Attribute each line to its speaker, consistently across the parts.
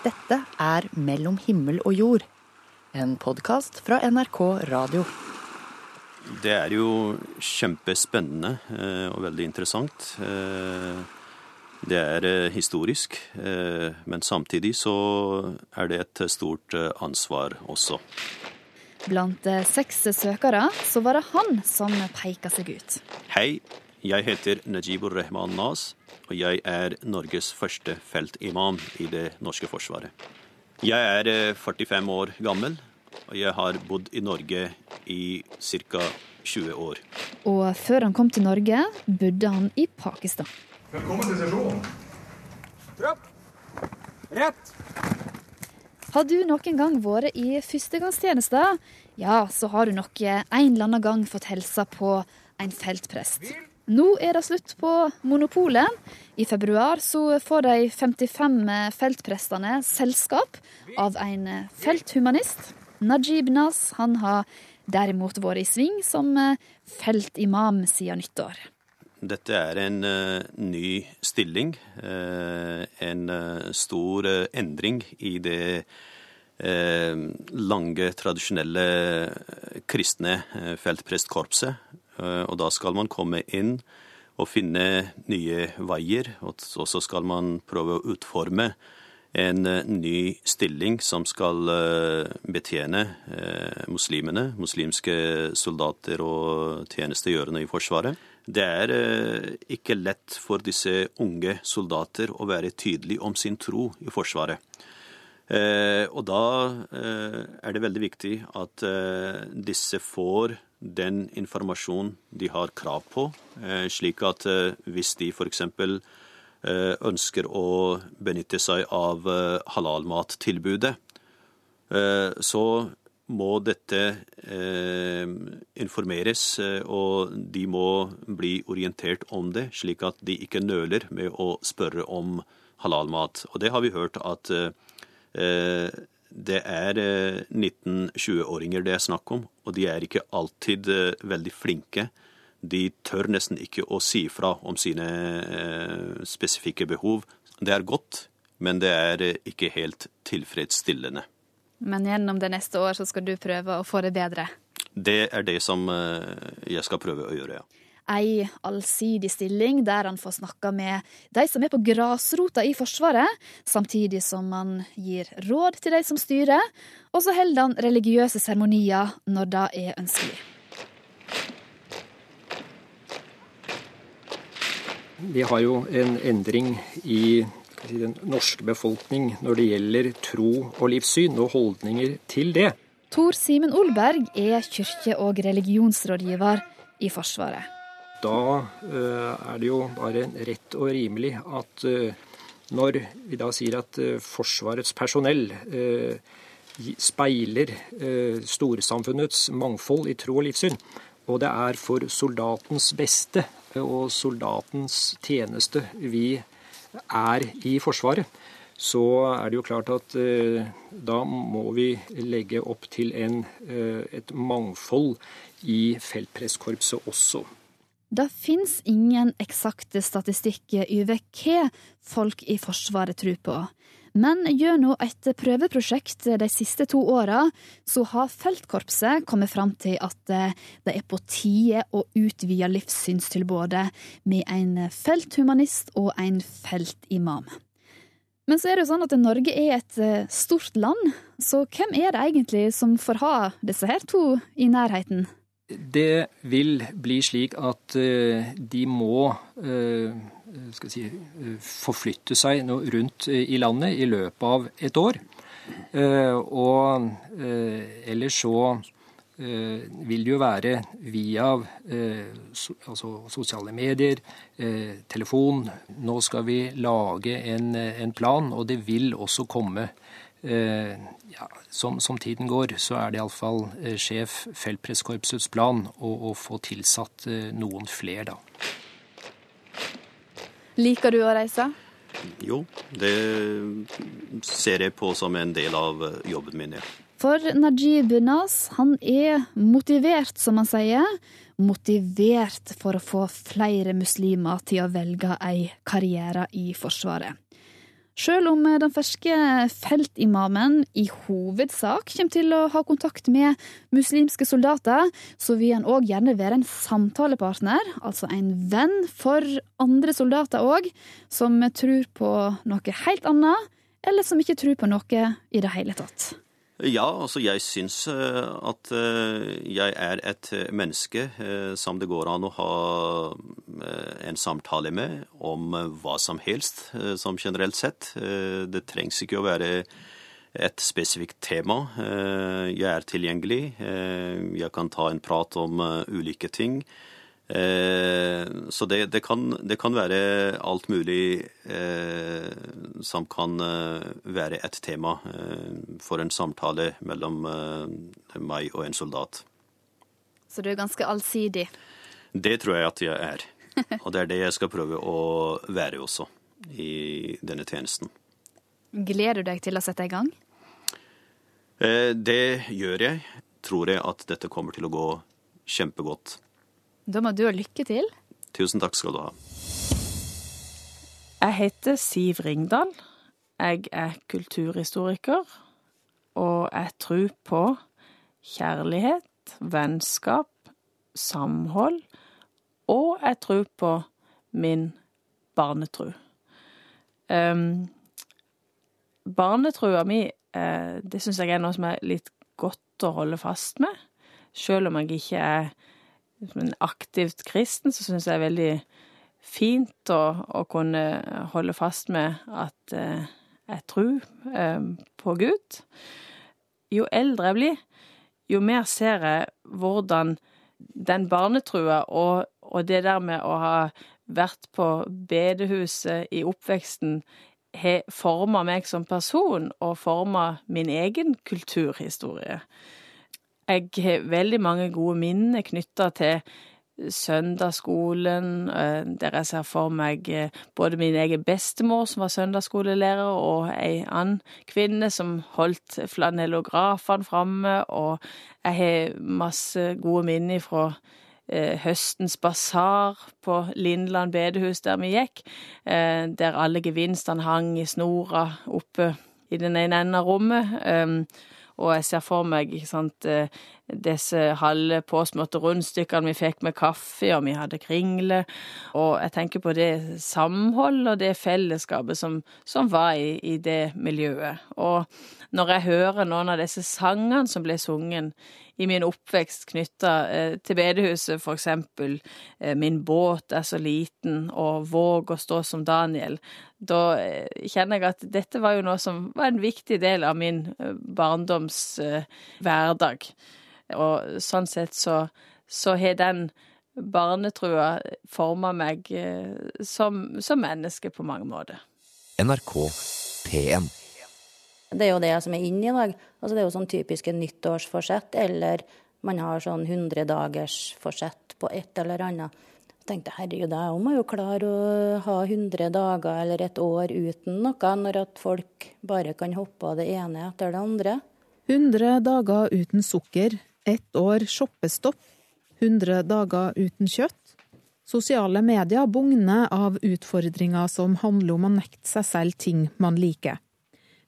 Speaker 1: Dette er Mellom himmel og jord, en podkast fra NRK Radio.
Speaker 2: Det er jo kjempespennende eh, og veldig interessant. Eh, det er eh, historisk, men samtidig så er det et stort ansvar også.
Speaker 3: Blant seks søkere så var det han som peka seg ut.
Speaker 2: Hei, jeg heter Najibur Rehman Nas og jeg er Norges første feltimam i det norske forsvaret. Jeg er 45 eh, år gammel, og jeg har bodd i Norge i ca. 20 år.
Speaker 3: Og før han kom til Norge, bodde han i Pakistan.
Speaker 4: Velkommen til sesjonen. Trapp. Rett.
Speaker 3: Har du noen gang vært i førstegangstjeneste, ja, så har du nok en eller annen gang fått hilse på en feltprest. Nå er det slutt på monopolet. I februar så får de 55 feltprestene selskap av en felthumanist. Najib Nas han har derimot vært i sving som feltimam siden nyttår.
Speaker 2: Dette er en uh, ny stilling. Uh, en uh, stor endring i det lange, tradisjonelle kristne feltprestkorpset. Eh, og da skal man komme inn og finne nye veier, og så skal man prøve å utforme en eh, ny stilling som skal eh, betjene muslimene, muslimske soldater og tjenestegjørende i Forsvaret. Det er ikke lett for disse unge soldater å være tydelig om sin tro i Forsvaret. Og da er det veldig viktig at disse får den informasjonen de har krav på, eh, slik at eh, hvis de f.eks. Eh, ønsker å benytte seg av halalmattilbudet, så må dette informeres, og de må bli orientert om det, slik at de ikke nøler med å spørre om halalmat. Og det har vi hørt at det er 19-20-åringer eh, det er snakk om, og de er ikke alltid eh, veldig flinke. De tør nesten ikke å si fra om sine eh, spesifikke behov. Det er godt, men det er ikke helt tilfredsstillende.
Speaker 3: Men gjennom det neste år så skal du prøve å få det bedre?
Speaker 2: Det er det som jeg skal prøve å gjøre, ja
Speaker 3: ei allsidig stilling der han får snakka med de som er på grasrota i Forsvaret, samtidig som han gir råd til de som styrer, og så holder han religiøse seremonier når det er ønskelig.
Speaker 5: Vi har jo en endring i den norske befolkning når det gjelder tro og livssyn og holdninger til det.
Speaker 3: Tor Simen Olberg er kirke- og religionsrådgiver i Forsvaret
Speaker 5: da eh, er det jo bare rett og rimelig at eh, når vi da sier at eh, Forsvarets personell speiler storsamfunnets mangfold i tro og livssyn, og det er for soldatens beste og soldatens tjeneste vi er i Forsvaret, så er det jo klart at da må vi legge opp til en, et mangfold i feltpresskorpset også.
Speaker 3: Det fins ingen eksakte statistikk over hva folk i Forsvaret tror på. Men gjennom et prøveprosjekt de siste to åra, så har feltkorpset kommet fram til at det er på tide å utvide livssynstilbudet med en felthumanist og en feltimam. Men så er det jo sånn at Norge er et stort land, så hvem er det egentlig som får ha disse her to i nærheten?
Speaker 5: Det vil bli slik at eh, de må eh, si, eh, forflytte seg rundt i landet i løpet av et år. Og ellers så vil det jo være via altså sosiale medier, telefon. Nå skal vi lage en, en plan, og det vil også komme ja, som, som, tiden går, så er det iallfall eh, sjef feltpresskorpsets plan å, å, få tilsatt eh, noen flere, da.
Speaker 3: Liker du å reise?
Speaker 2: Jo, det ser jeg på som en del av eh, jobben min, ja.
Speaker 3: For Najib Nas, han er motivert, som han sier. Motivert for å få flere muslimer til å velge ei karriere i Forsvaret. Selv om den ferske feltimamen i hovedsak kommer til å ha kontakt med muslimske soldater, så vil han òg gjerne være en samtalepartner, altså en venn for andre soldater òg, som tror på noe helt annet, eller som ikke tror på noe i det hele tatt.
Speaker 2: Ja, altså jeg syns eh, at eh, jeg er et menneske eh, som det går an å ha en samtale med om hva som helst, som generelt sett. Det trengs ikke å være et spesifikt tema. Jeg er tilgjengelig. Jeg kan ta en prat om ulike ting. Eh, så det, det, kan, det, kan, være alt mulig eh, som kan eh, være et tema for en samtale mellom meg og en soldat.
Speaker 3: Så du er ganske allsidig?
Speaker 2: Det tror jeg at jeg er. Og det er det jeg skal prøve å være også i denne tjenesten.
Speaker 3: Gleder du deg til å sette i gang?
Speaker 2: Eh, det gjør jeg. Tror jeg at dette kommer til å gå kjempegodt.
Speaker 3: Da må du ha lykke til.
Speaker 2: Tusen takk skal du ha.
Speaker 6: Jeg heter Siv Ringdal. Jeg er kulturhistoriker, og jeg tror på kjærlighet, vennskap, samhold, og jeg tror på min barnetru. Um, barnetrua mi, uh, det syns jeg er noe som er litt godt å holde fast med, sjøl om jeg ikke er en aktivt kristen, så syns jeg det er veldig fint å, å, kunne holde fast med at eh, jeg tror eh, på Gud. Jo eldre jeg blir, jo mer ser jeg hvordan den barnetrua og, og det der med å ha vært på bedehuset i oppveksten har forma meg som person og forma min egen kulturhistorie. Jeg har veldig mange gode minner knytta til søndagsskolen, eh, der jeg ser for meg eh, både min egen bestemor, som var søndagsskolelærer, og ei annen kvinne som holdt flanellografene framme, og jeg har masse gode minner fra eh, høstens basar på Lindland bedehus, der vi gikk, der alle gevinstene hang i snora oppe i den ene enden av rommet. Og jeg ser for meg ikke sant, eh, disse halve påsmurte rundstykkene vi fikk med kaffe, og vi hadde kringle. Og jeg tenker på det samholdet og det fellesskapet som, som var i, i, det miljøet. Og når jeg hører noen av disse sangene som ble sunget i min oppvekst knytta eh, til bedehuset, for eksempel eh, Min båt er så liten og Våg å stå som Daniel, da eh, kjenner jeg at dette var jo noe som var en viktig del av min barndoms hverdag. Og sånn sett så, så har den barnetrua forma meg som, som menneske på mange måter.
Speaker 7: NRK P1
Speaker 8: det er jo det som er inne i dag. Altså det er jo sånn typiske nyttårsforsett, eller man har sånn 100-dagersforsett på et eller annet. Jeg tenkte herregud, jeg må jo klare å ha 100 dager eller et år uten noe, når at folk bare kan hoppe av det ene etter det andre.
Speaker 9: 100 dager uten sukker, ett år shoppestopp, 100 dager uten kjøtt. Sosiale medier bugner av utfordringer som handler om å nekte seg selv ting man liker.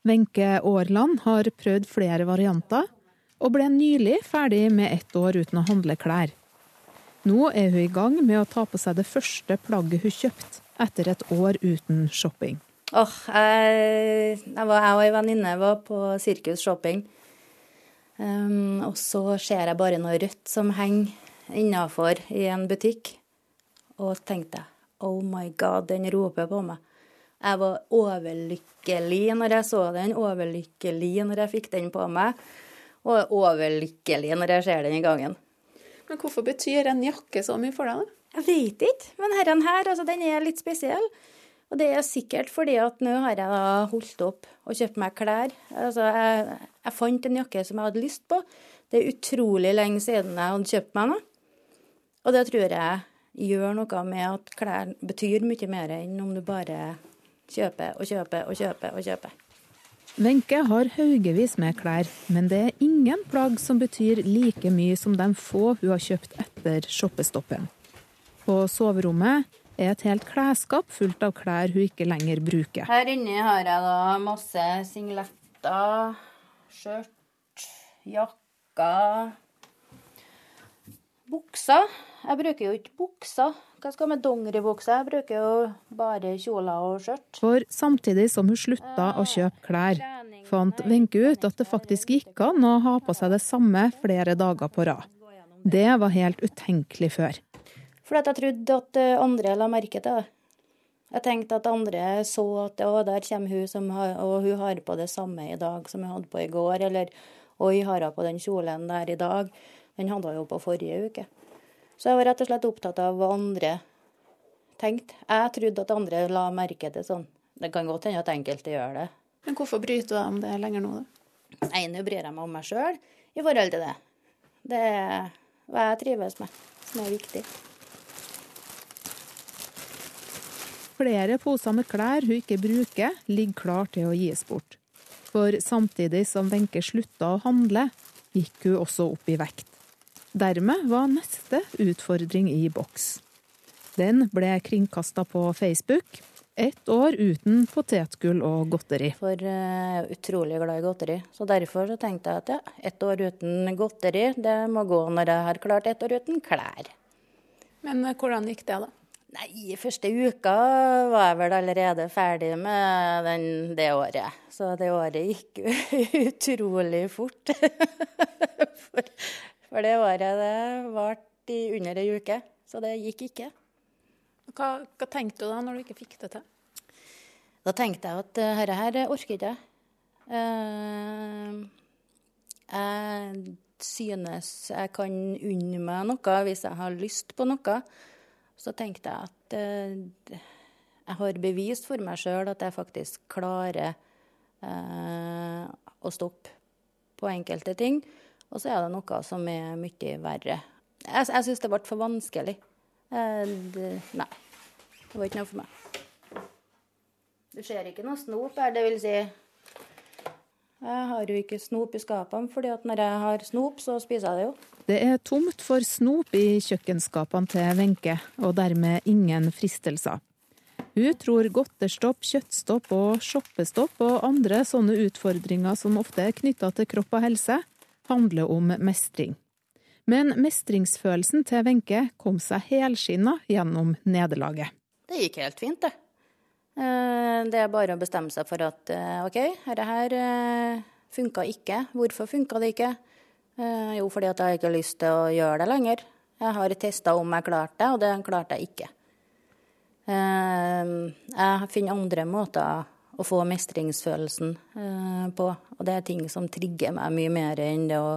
Speaker 9: Wenche Aarland har prøvd flere varianter, og ble nylig ferdig med ett år uten å handle klær. Nå er hun i gang med å ta på seg det første plagget hun kjøpte etter et år uten shopping.
Speaker 8: Åh, oh, jeg, jeg, var, jeg og ei venninne var på Sirkus Shopping. Um, og så ser jeg bare noe rødt som henger innafor i en butikk. Og tenkte oh my god, den roper på meg. Jeg var overlykkelig når jeg så den, overlykkelig når jeg fikk den på meg, og overlykkelig når jeg ser den i gangen.
Speaker 10: Men hvorfor betyr en jakke så mye for deg, da?
Speaker 8: Jeg vet ikke, men herren her, altså, den er litt spesiell. Og det er sikkert fordi at nå har jeg da holdt opp og kjøpt meg klær. Altså, jeg, jeg fant en jakke som jeg hadde lyst på. Det er utrolig lenge siden jeg hadde kjøpt meg noe. Og det tror jeg gjør noe med at klær betyr mye mer enn om du bare kjøper og kjøper og kjøper og kjøper.
Speaker 9: Wenche har haugevis med klær, men det er ingen plagg som betyr like mye som de få hun har kjøpt etter shoppestoppen. På soverommet er et helt klesskap fullt av klær hun ikke lenger bruker.
Speaker 8: Her inni har jeg da masse singletter, skjørt, jakker, bukser. Jeg bruker jo ikke bukser. Hva skal jeg med dongeribukse? Jeg bruker jo bare kjoler og skjørt.
Speaker 9: For samtidig som hun slutta å kjøpe klær, fant Wenche ut at det faktisk gikk an å ha på seg det samme flere dager på rad. Det var helt utenkelig før.
Speaker 8: Fordi jeg trodde at eh, andre la merke til det. Jeg tenkte at andre så at å, der kommer hun, som har, og hun har på det samme i dag som hun hadde på i går. Eller oi, har hun på den kjolen der i dag? Den hadde hun jo på forrige uke. Så jeg var rett og slett opptatt av hva andre tenkte. Jeg trodde at andre la merke til sånn. Det kan godt hende at enkelte gjør det.
Speaker 10: Men hvorfor bryter du deg om det lenger nå, da?
Speaker 8: Nei, nå bryr jeg meg om meg sjøl i forhold til det. Det er hva jeg trives med, som er viktig.
Speaker 9: Flere poser med klær hun ikke bruker, ligger klar til å gis bort. For samtidig som Wenche slutta å handle, gikk hun også opp i vekt. Dermed var neste utfordring i boks. Den ble kringkasta på Facebook. Ett år uten potetgull og godteri.
Speaker 8: For jeg er utrolig glad i godteri. Så derfor så tenkte jeg at ja, ett år uten godteri, det må gå når jeg har klart ett år uten klær.
Speaker 10: Men eh, hvordan gikk det, da?
Speaker 8: Nei, første uka var jeg vel allerede ferdig med den, det året. Så det året gikk utrolig fort. for, for det året det varte i under ei uke. Så det gikk ikke.
Speaker 10: Hva, hva, tenkte du da når du ikke fikk det til?
Speaker 8: Da tenkte jeg at uh, dette her orker ikke jeg. Uh, jeg synes jeg kan unne meg noe hvis jeg har lyst på noe. Så tenkte jeg at eh, jeg har bevist for meg sjøl at jeg faktisk klarer å stoppe på enkelte ting. Og så er det noe som er mye verre. Jeg, jeg syns det ble for vanskelig. Det, nei. Det var ikke noe for meg. Du ser ikke noe snop her, det vil si Jeg har jo ikke snop i skapene, fordi at når jeg har snop, så spiser jeg det jo.
Speaker 9: Det er tomt for snop i kjøkkenskapene til Wenche, og dermed ingen fristelser. Hun tror godterstopp, kjøttstopp og shoppestopp og andre sånne utfordringer som ofte er knytta til kropp og helse, handler om mestring. Men mestringsfølelsen til Wenche kom seg helskinna gjennom nederlaget.
Speaker 8: Det gikk helt fint, det. Eh, det er bare å bestemme seg for at eh, OK, dette her eh, funka ikke. Hvorfor funka det ikke? Jo, fordi at jeg ikke har lyst til å gjøre det lenger. Jeg har testa om jeg klarte det, og det klarte jeg ikke. Jeg finner andre måter å få mestringsfølelsen på, og det er ting som trigger meg mye mer enn det å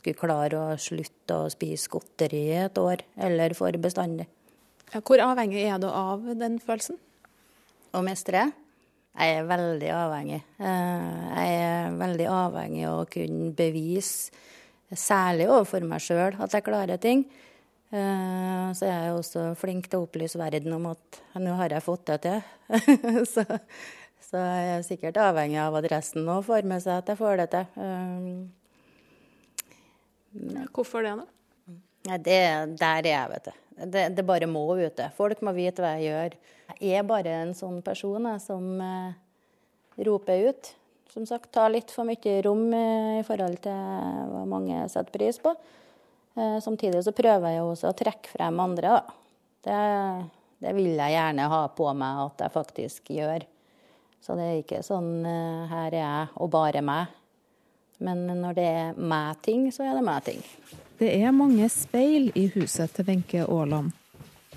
Speaker 8: skulle klare å slutte å spise godteri et år, eller for bestandig.
Speaker 10: Hvor avhengig er du av den følelsen?
Speaker 8: Å mestre? Jeg er veldig avhengig. Eh, jeg er veldig avhengig av å kunne bevise, særlig overfor meg sjøl, at jeg klarer ting. Eh, så jeg er også flink til å opplyse verden om at nå har jeg fått det til. så, så jeg er sikkert avhengig av at resten òg får med seg at jeg får det til.
Speaker 10: Eh, Hvorfor det, da?
Speaker 8: Ja, det, der er jeg, vet du. Det, det, bare må ute. Folk må vite hva jeg gjør. Jeg er bare en sånn person jeg, som eh, roper ut. Som sagt, tar litt for mye rom eh, i forhold til hva mange setter pris på. Eh, samtidig så prøver jeg også å trekke frem andre. Det, det, vil jeg gjerne ha på meg at jeg faktisk gjør. Så det er ikke sånn eh, her er jeg og bare meg. Men når det er meg-ting, så er det meg-ting.
Speaker 9: Det er mange speil i huset til Wenche Aaland.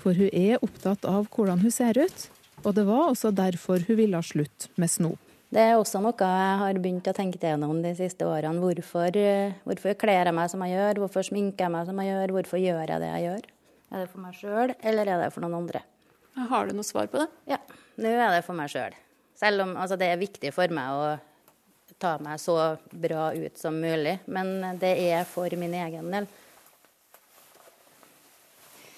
Speaker 9: For hun er opptatt av hvordan hun ser ut, og det var også derfor hun ville ha slutt med snop.
Speaker 8: Det er også noe jeg har begynt å tenke gjennom de siste årene. Hvorfor, hvorfor kler jeg meg som jeg gjør, hvorfor sminker jeg meg som jeg gjør, hvorfor gjør jeg det jeg gjør? Er det for meg sjøl, eller er det for noen andre?
Speaker 10: Har du noe svar på det?
Speaker 8: Ja, nå er det for meg sjøl. Selv. selv om altså, det er viktig for meg å ta meg så bra ut som mulig. Men det er for min egen del.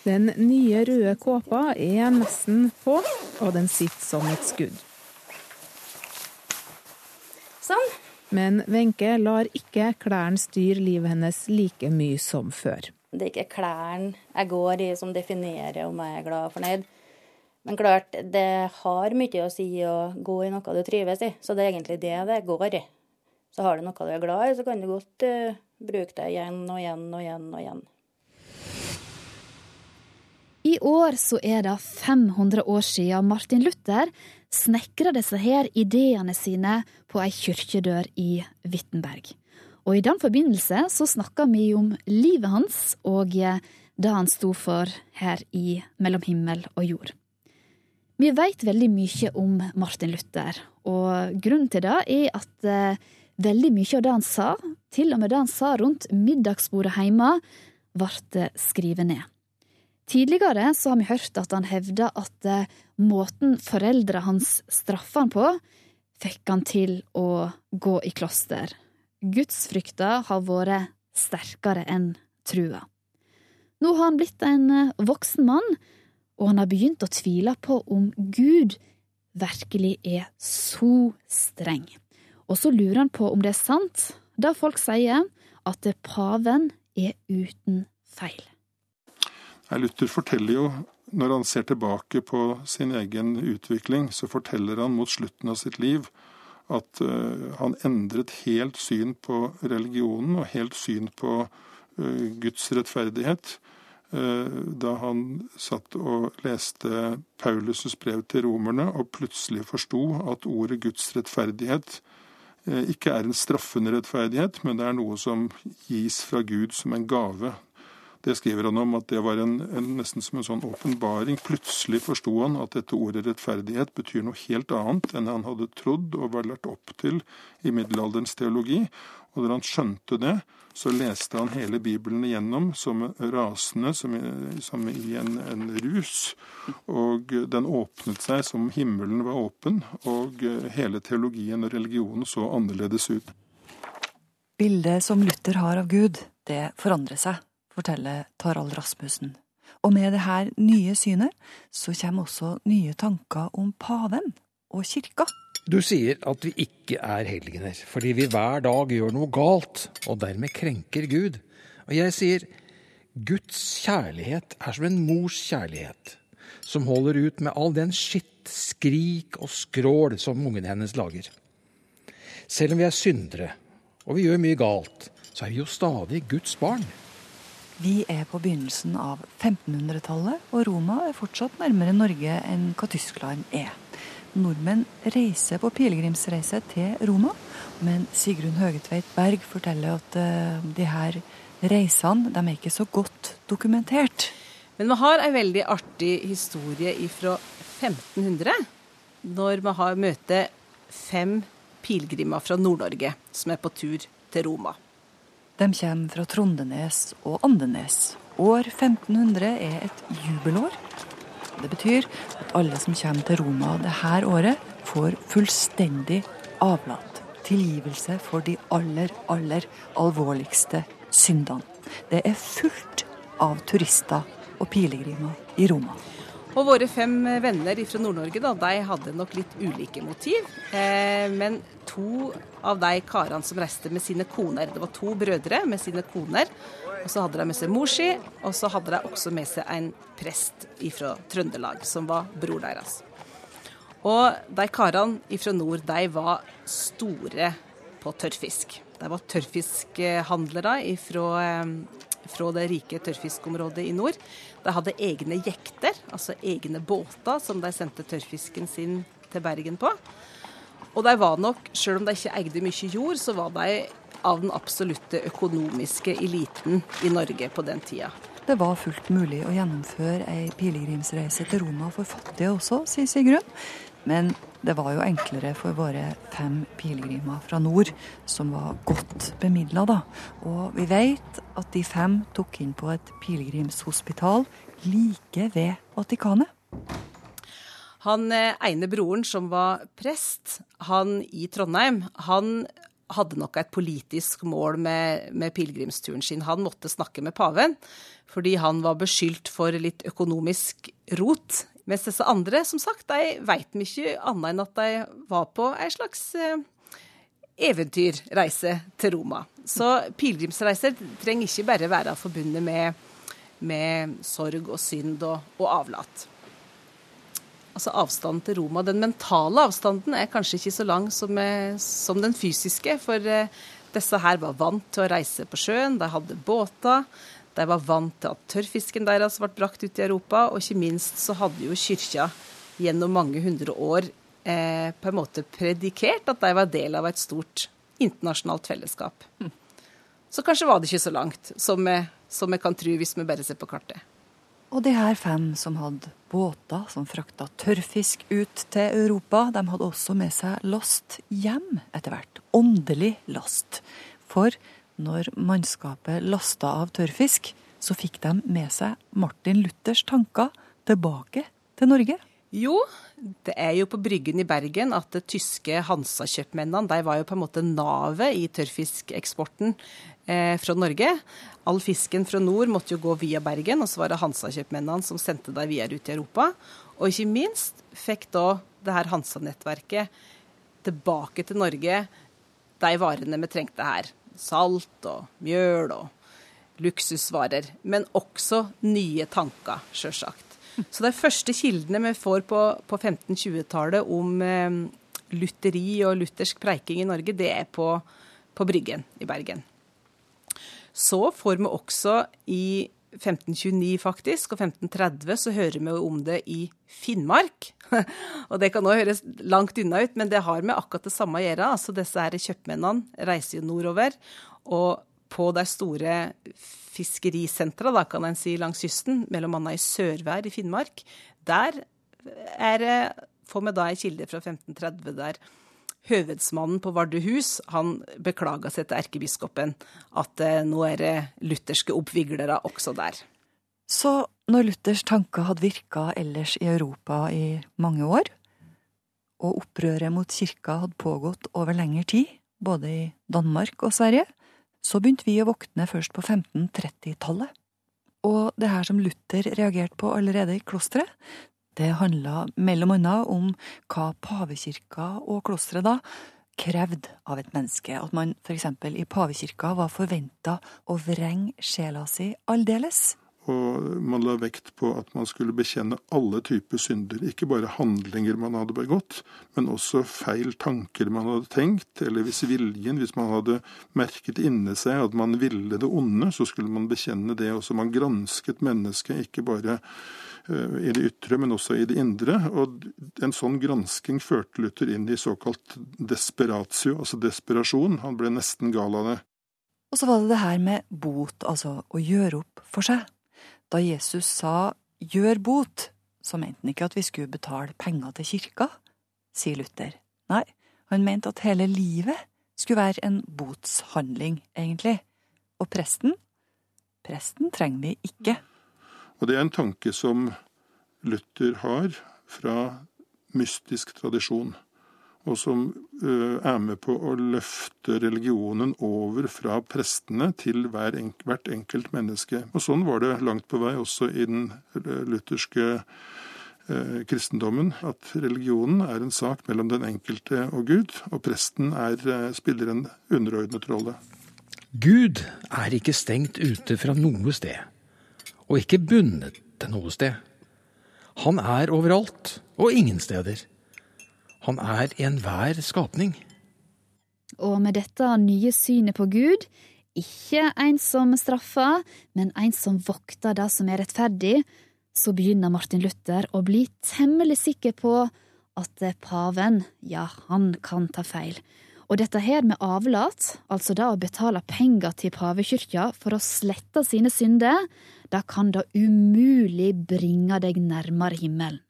Speaker 9: Den nye røde kåpa er nesten på, og den sitter som et skudd.
Speaker 8: Sånn.
Speaker 9: Men Wenche lar ikke klærne styre livet hennes like mye som før.
Speaker 8: Det er ikke klærne jeg går i som definerer om jeg er glad og fornøyd. Men klart, det har mye å si å gå i noe du trives i, så det er egentlig det det går i. Så har du noe du er glad i, så kan du godt uh, bruke det igjen og igjen og igjen og igjen.
Speaker 3: I år så er det 500 år siden Martin Luther snekra disse her ideene sine på ei kirkedør i Wittenberg. Og i den forbindelse så snakka vi om livet hans og det han sto for her i Mellom himmel og jord. Vi veit veldig mye om Martin Luther, og grunnen til det er at eh, veldig mye av det han sa, til og med det han sa rundt middagsbordet hjemme, ble skrevet ned. Tidligere så har vi hørt at han hevda at eh, måten foreldra hans straffa han på, fikk han til å gå i kloster. Gudsfrykta har vært sterkere enn trua. Nå har han blitt en eh, voksen mann, og han har begynt å tvile på om Gud virkelig er så streng. Og så lurer han på om det er sant, da folk sier at paven er uten feil.
Speaker 11: Luther forteller jo, når han ser tilbake på sin egen utvikling, så forteller han mot slutten av sitt liv at uh, han endret helt syn på religionen og helt syn på uh, Guds rettferdighet. Uh, da han satt og leste Paulus' brev til romerne og plutselig forsto at ordet Guds rettferdighet ikke er en straffende rettferdighet, men det er noe som gis fra Gud som en gave det skriver han om, at det var en, en nesten som en sånn åpenbaring. Plutselig forsto han at dette ordet rettferdighet betyr noe helt annet enn han hadde trodd og var lært opp til i middelalderens teologi. Og da han skjønte det, så leste han hele Bibelen igjennom som rasende, som som i en, en, rus. Og den åpnet seg som himmelen var åpen, og hele teologien og religionen så annerledes ut.
Speaker 12: Bildet som Luther har av Gud, det forandrer seg forteller Tarald Rasmussen. Og med det her nye synet så kommer også nye tanker om paven og kirka.
Speaker 13: Du sier at vi ikke er helgener, fordi vi hver dag gjør noe galt og dermed krenker Gud. Og jeg sier Guds kjærlighet er som en mors kjærlighet, som holder ut med all den skitt, skrik og skrål som ungene hennes lager. Selv om vi er syndere og vi gjør mye galt, så er vi jo stadig Guds barn.
Speaker 12: Vi er på begynnelsen av 1500-tallet, og Roma er fortsatt nærmere Norge enn hva Tyskland er. Nordmenn reiser på pilegrimsreise til Roma, men Sigrun Høgetveit Berg forteller at uh, de her reisene de er ikke så godt dokumentert.
Speaker 14: Men vi har en veldig artig historie fra 1500, når vi har møte fem pilegrimer fra Nord-Norge som er på tur til Roma.
Speaker 12: De kommer fra Trondenes og Andenes. År 1500 er et jubelår. Det betyr at alle som kommer til Roma dette året, får fullstendig avlat. Tilgivelse for de aller, aller alvorligste syndene. Det er fullt av turister og pilegrimer i Roma.
Speaker 14: Og våre fem venner fra Nord-Norge de hadde nok litt ulike motiv. Eh, men to av de karene som reiste med sine koner, det var to brødre med sine koner. Og så hadde de med seg mor si, og så hadde de også med seg en prest fra Trøndelag, som var bror deres. Og de karene fra nord, de var store på tørrfisk. De var tørrfiskhandlere fra fra det rike tørrfiskområdet i nord. De hadde egne jekter, altså egne båter, som de sendte tørrfisken sin til Bergen på. Og de var nok, selv om de ikke eide mye jord, så var de av den absolutte økonomiske eliten i Norge på den tida.
Speaker 12: Det var fullt mulig å gjennomføre ei pilegrimsreise til Roma for fattige også, sier Sigrun. Men det var jo enklere for våre fem pilegrimer fra nord, som var godt bemidla, da. Og vi vet at de fem tok inn på et pilegrimshospital like ved Vatikanet.
Speaker 14: Han eh, ene broren som var prest, han i Trondheim, han hadde nok et politisk mål med, med pilegrimsturen sin. Han måtte snakke med paven, fordi han var beskyldt for litt økonomisk rot mens disse andre, som sagt, de veit mye annet enn at de var på ei slags eh, eventyrreise til Roma. Så pilegrimsreiser trenger ikke bare være forbundet med, med sorg og synd og, og avlat. altså avstanden til Roma. Den mentale avstanden er kanskje ikke så lang som, som den fysiske. For eh, disse her var vant til å reise på sjøen, de hadde båter. De var vant til at tørrfisken deres ble brakt ut i Europa, og ikke minst så hadde jo kyrkja gjennom mange hundre år eh, på en måte predikert at de var del av et stort internasjonalt fellesskap. Hm. Så kanskje var det ikke så langt som vi, som vi kan tro hvis vi bare ser på kartet.
Speaker 12: Og de her fem som hadde båter som frakta tørrfisk ut til Europa, de hadde også med seg last hjem etter hvert. Åndelig last. For når mannskapet lasta av tørrfisk, så fikk de med seg Martin Luthers tanker tilbake til Norge.
Speaker 14: Jo, det er jo på Bryggen i Bergen at de tyske Hansa-kjøpmennene de var jo på en måte navet i tørrfiskeksporten eh, fra Norge. All fisken fra nord måtte jo gå via Bergen, og så var det Hansa-kjøpmennene som sendte dem videre ut i Europa. Og ikke minst fikk da det her Hansa-nettverket tilbake til Norge de varene vi trengte her salt og mjøl og luksusvarer. Men også nye tanker, sjølsagt. Så de første kildene vi får på, på 1520-tallet om eh, lutheri og luthersk preiking i Norge, det er på, på Bryggen i Bergen. Så får vi også i 1529 faktisk, og 1530 så hører vi om det i Finnmark. og det kan nå høres langt unna ut, men det har med akkurat det samme å gjøre. Altså disse her kjøpmennene reiser jo nordover, og på de store fiskerisentra, da kan en si, langs kysten, mellom annet i Sørvær i Finnmark, der er, får vi da ei kilde fra 1530 der høvedsmannen på Vardøhus han beklaga seg til erkebiskopen at eh, nå er det lutherske oppviglere også der.
Speaker 12: Så når Luthers tanker hadde virka ellers i Europa i mange år, og opprøret mot kirka hadde pågått over lengre tid, både i Danmark og Sverige, så begynte vi å våkne først på 1530-tallet. Og det her som Luther reagerte på allerede i klosteret, det handla mellom annet om hva pavekirka og klosteret da krevde av et menneske. At man for eksempel i pavekirka var forventa å vrenge sjela si aldeles.
Speaker 11: Og man la vekt på at man skulle bekjenne alle typer synder. Ikke bare handlinger man hadde begått, men også feil tanker man hadde tenkt, eller hvis viljen, hvis man hadde merket inni seg at man ville det onde, så skulle man bekjenne det også. Man gransket mennesket, ikke bare i det ytre, men også i det indre. Og en sånn gransking førte Luther inn i såkalt desperatio, altså desperasjon. Han ble nesten gal av det.
Speaker 12: Og så var det det her med bot, altså å gjøre opp for seg. Da Jesus sa gjør bot, så mente han ikke at vi skulle betale penger til kirka, sier Luther. Nei, han mente at hele livet skulle være en botshandling, egentlig. Og presten? Presten trenger vi ikke.
Speaker 11: Og det er en tanke som Luther har fra mystisk tradisjon, og som er med på å løfte religionen over fra prestene til hvert enkelt menneske. Og sånn var det langt på vei også i den lutherske eh, kristendommen, at religionen er en sak mellom den enkelte og Gud, og presten er, spiller en underordnet rolle.
Speaker 13: Gud er ikke stengt ute fra noe sted og ikke bundet til noe sted. Han er overalt og ingen steder. Han er i enhver skapning.
Speaker 3: Og med dette nye synet på Gud, ikke en som straffer, men en som vokter det som er rettferdig, så begynner Martin Luther å bli temmelig sikker på at paven, ja, han kan ta feil. Og dette her med avlat, altså da å betale penger til pavekyrkja for å slette sine synder, da kan det umulig bringe deg nærmere himmelen.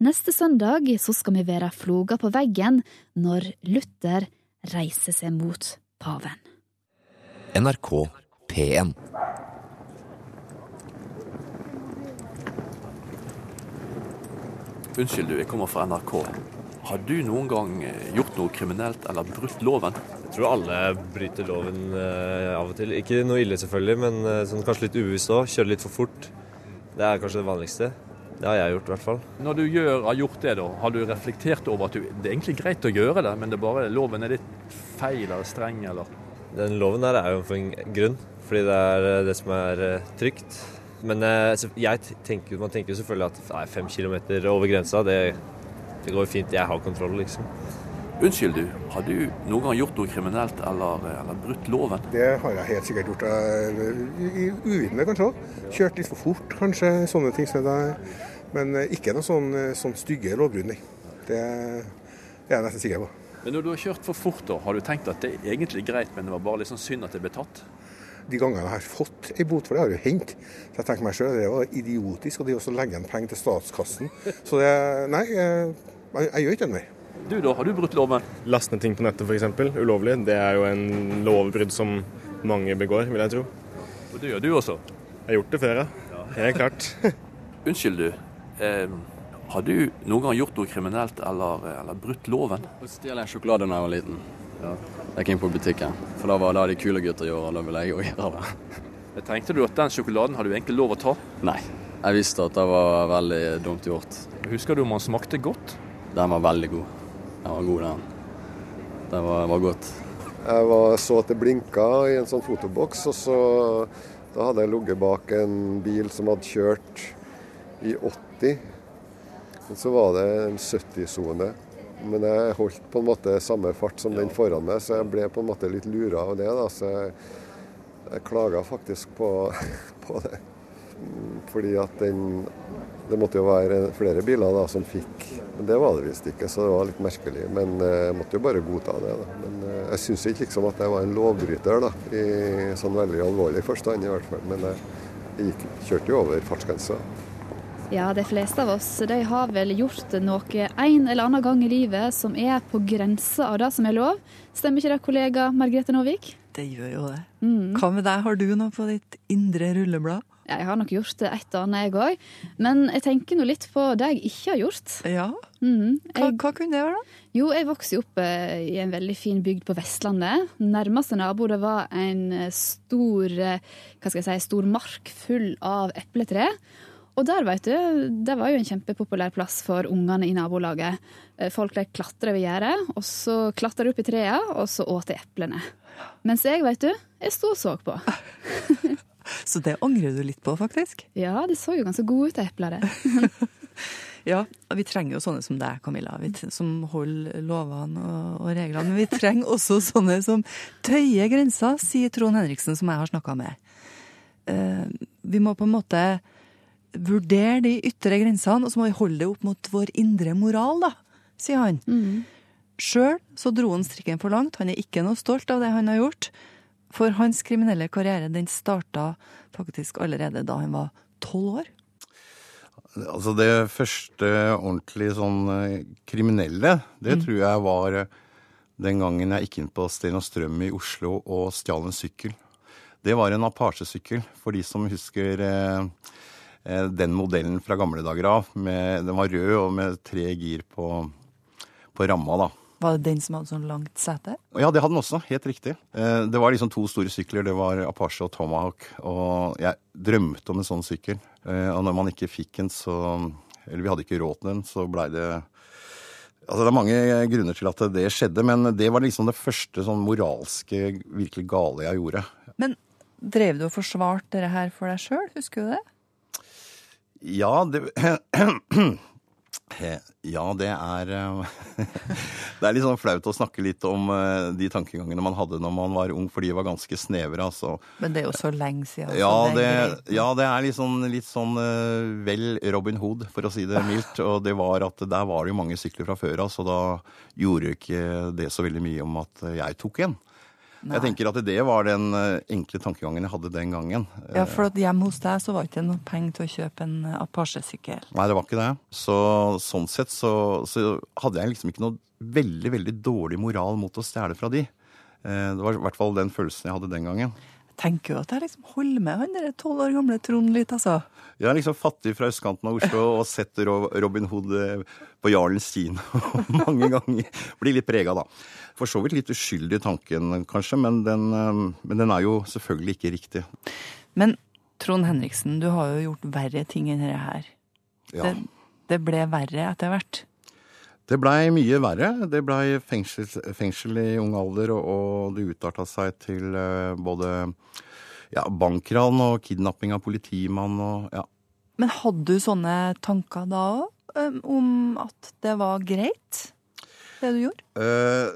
Speaker 3: Neste søndag så skal vi være floga på veggen når Luther reiser seg mot paven.
Speaker 7: NRK P1
Speaker 15: Unnskyld, du, jeg kommer fra NRK. Har du noen gang eh, gjort noe kriminelt eller brutt loven?
Speaker 16: Jeg tror alle bryter loven uh, av og til. Ikke noe ille selvfølgelig, men uh, sånn, kanskje litt ubevisst òg. Kjøre litt for fort. Det er kanskje det vanligste. Det har jeg gjort, i hvert fall.
Speaker 15: Når du gjør, har gjort det, da, har du reflektert over at du, det er egentlig greit å gjøre det, men det er bare loven er litt feil eller streng, eller?
Speaker 16: Den loven der er jo for en grunn. Fordi det er det som er trygt. Men eh, jeg tenker, man tenker jo selvfølgelig at nei, fem kilometer over grensa, det, det går fint. Jeg har kontroll, liksom.
Speaker 17: Unnskyld, du. Har du noen gang gjort noe kriminelt eller, eller brutt loven?
Speaker 18: Det har jeg helt sikkert gjort. Uvitende, kanskje. Kjørt litt for fort, kanskje. Sånne ting. Men eh, ikke noe sånn, sånn stygge lovbrudd, nei. Det, er jeg nesten sikker på.
Speaker 17: Men når du har kjørt for fort, da, har du tenkt at det er egentlig greit, men det var bare litt sånn synd at det ble tatt?
Speaker 18: De gangene jeg har fått ei bot for det, har jo hendt. Så jeg tenker meg selv, det var idiotisk. Og det er også å legge igjen penger til statskassen. Så det Nei, jeg, jeg, jeg gjør ikke det mer.
Speaker 17: Du da, har du brutt loven?
Speaker 19: Laste ned ting på nettet f.eks. ulovlig. Det er jo en lovbrudd som mange begår, vil jeg tro.
Speaker 17: Og det gjør du også?
Speaker 19: Jeg har gjort det før, ja. Helt klart.
Speaker 17: Unnskyld, du. Eh, har du noen gang gjort noe kriminelt eller, eller brutt loven?
Speaker 20: Å stjele en sjokolade da jeg var liten. Jeg gikk inn på butikken, for da var det de kule gutter gjorde, og da ville jeg òg gjøre det.
Speaker 17: Jeg Tenkte du at den sjokoladen hadde du egentlig lov å ta?
Speaker 20: Nei, jeg visste at det var veldig dumt gjort.
Speaker 17: Husker du om den smakte godt?
Speaker 20: Den var veldig god. Den var god, den. Det var, var godt.
Speaker 21: Jeg var, så at det blinka i en sånn fotoboks, og så da hadde jeg ligget bak en bil som hadde kjørt i 80. Men så var det en 70-sone. Men jeg holdt på en måte samme fart som den foran meg, så jeg ble på en måte litt lura av det. da, Så jeg, jeg klaga faktisk på, på det. Fordi at den Det måtte jo være flere biler da som fikk Men det var det visst ikke, så det var litt merkelig. Men eh, jeg måtte jo bare godta det. da. Men eh, jeg syns ikke liksom at jeg var en lovbryter, da, i sånn veldig alvorlig forstand i hvert fall. Men jeg, jeg gikk, kjørte jo over fartsgrensa.
Speaker 3: Ja, de fleste av oss de har vel gjort noe en eller annen gang i livet som er på grensa av det som er lov. Stemmer ikke det, kollega Margrethe Nåvik?
Speaker 12: Det gjør jo det.
Speaker 3: Mm.
Speaker 12: Hva med deg, har du noe på ditt indre rulleblad?
Speaker 3: Jeg har nok gjort et og annet, jeg òg. Men jeg tenker nå litt på det jeg ikke har gjort.
Speaker 12: Ja?
Speaker 3: Mm,
Speaker 12: Hva,
Speaker 3: Jeg,
Speaker 12: hva kunne det være, da?
Speaker 3: jo, jeg vokste jo opp eh, i en veldig fin bygd på Vestlandet. Nærmeste nabo det var en eh, stor, eh, hva skal jeg si, stor mark full av epletre. Og der, vet du, det var jo en kjempepopulær plass for ungene i nabolaget. Eh, Folk de klatra over gjerdet, og så klatra de opp i trærne, og så åt de eplene. Mens jeg, vet du, jeg sto og så på.
Speaker 12: Så det angrer du litt på, faktisk?
Speaker 3: Ja, de så jo ganske gode ut, eplene.
Speaker 12: Ja, vi trenger jo sånne som deg, Camilla, som holder lovene og, og reglene. Men vi trenger også sånne som tøyer grensa, sier Trond Henriksen, som jeg har snakka med. Uh, vi må på en måte vurdere de ytre grensene, og så må vi holde det opp mot vår indre moral, da, sier han. Sjøl så dro han strikken for langt. Han er ikke noe stolt av det han har gjort. For hans kriminelle karriere den starta faktisk allerede da han var tolv år.
Speaker 22: Altså det første ordentlig sånn eh, kriminelle, det
Speaker 12: Mm.
Speaker 22: tror jeg var eh, den gangen jeg gikk inn på Sten og Strøm i Oslo og stjal en sykkel. Det var en Apache-sykkel, for de som husker eh, den modellen fra gamle dager av. Med, den var rød og med tre gir på, på ramma, da.
Speaker 12: Var det den som hadde sånn langt sete?
Speaker 22: Ja, det hadde den også. Helt riktig. Eh, Det var liksom to store sykler. Det var Apache og Tomahawk. Og jeg drømte om en sånn sykkel. Eh, Og når man ikke fikk en, så Eller vi hadde ikke råd til den, så blei det Altså Det er mange grunner til at det skjedde, men det var liksom det første sånn moralske, virkelig gale jeg gjorde.
Speaker 12: Men drev du og forsvarte dette her for deg sjøl, husker du det?
Speaker 22: Ja, det Ja, det er eh, Det er litt sånn flaut å snakke litt om eh, de tankegangene man hadde når man var ung, for de var ganske snevre, altså.
Speaker 12: Men det er jo så lenge siden.
Speaker 22: Ja, det, ja, det er litt sånn, litt sånn eh, vel Robin Hood, for å si det mildt. Og det var at der var det jo mange sykler fra før av, så da gjorde ikke det så veldig mye om at jeg tok en.
Speaker 12: Nei.
Speaker 22: Jeg tenker at det var den eh, enkle tankegangen jeg hadde den gangen.
Speaker 12: Ja, for at hjemme hos deg så var det ikke noe penger til å kjøpe en Apache-sykkel.
Speaker 22: Nei, det var ikke det. Så sånn sett så, så hadde jeg liksom ikke noe veldig, veldig dårlig moral mot å stjele fra de. Eh, Det var i hvert fall den følelsen jeg hadde den gangen.
Speaker 12: Tenker jo at jeg liksom holder med han der tolv år gamle Trond litt, altså.
Speaker 22: Jeg er liksom fattig fra østkanten av Oslo og sett Robin Hood eh, på Jarlens kino mange ganger. Blir litt prega, da. For så vidt litt uskyldig tanken, kanskje, men den, eh, men den er jo selvfølgelig ikke riktig.
Speaker 12: Men Trond Henriksen, du har jo gjort verre ting enn dette her.
Speaker 22: Ja.
Speaker 12: Det, det ble verre etter hvert.
Speaker 22: Det blei mye verre. Det blei fengsel, fengsel i ung alder, og, og det utarta seg til uh, både ja, bankran og kidnapping av politimann og ja.
Speaker 12: Men hadde du sånne tanker da òg, om at det var greit, det du gjorde?
Speaker 22: Uh,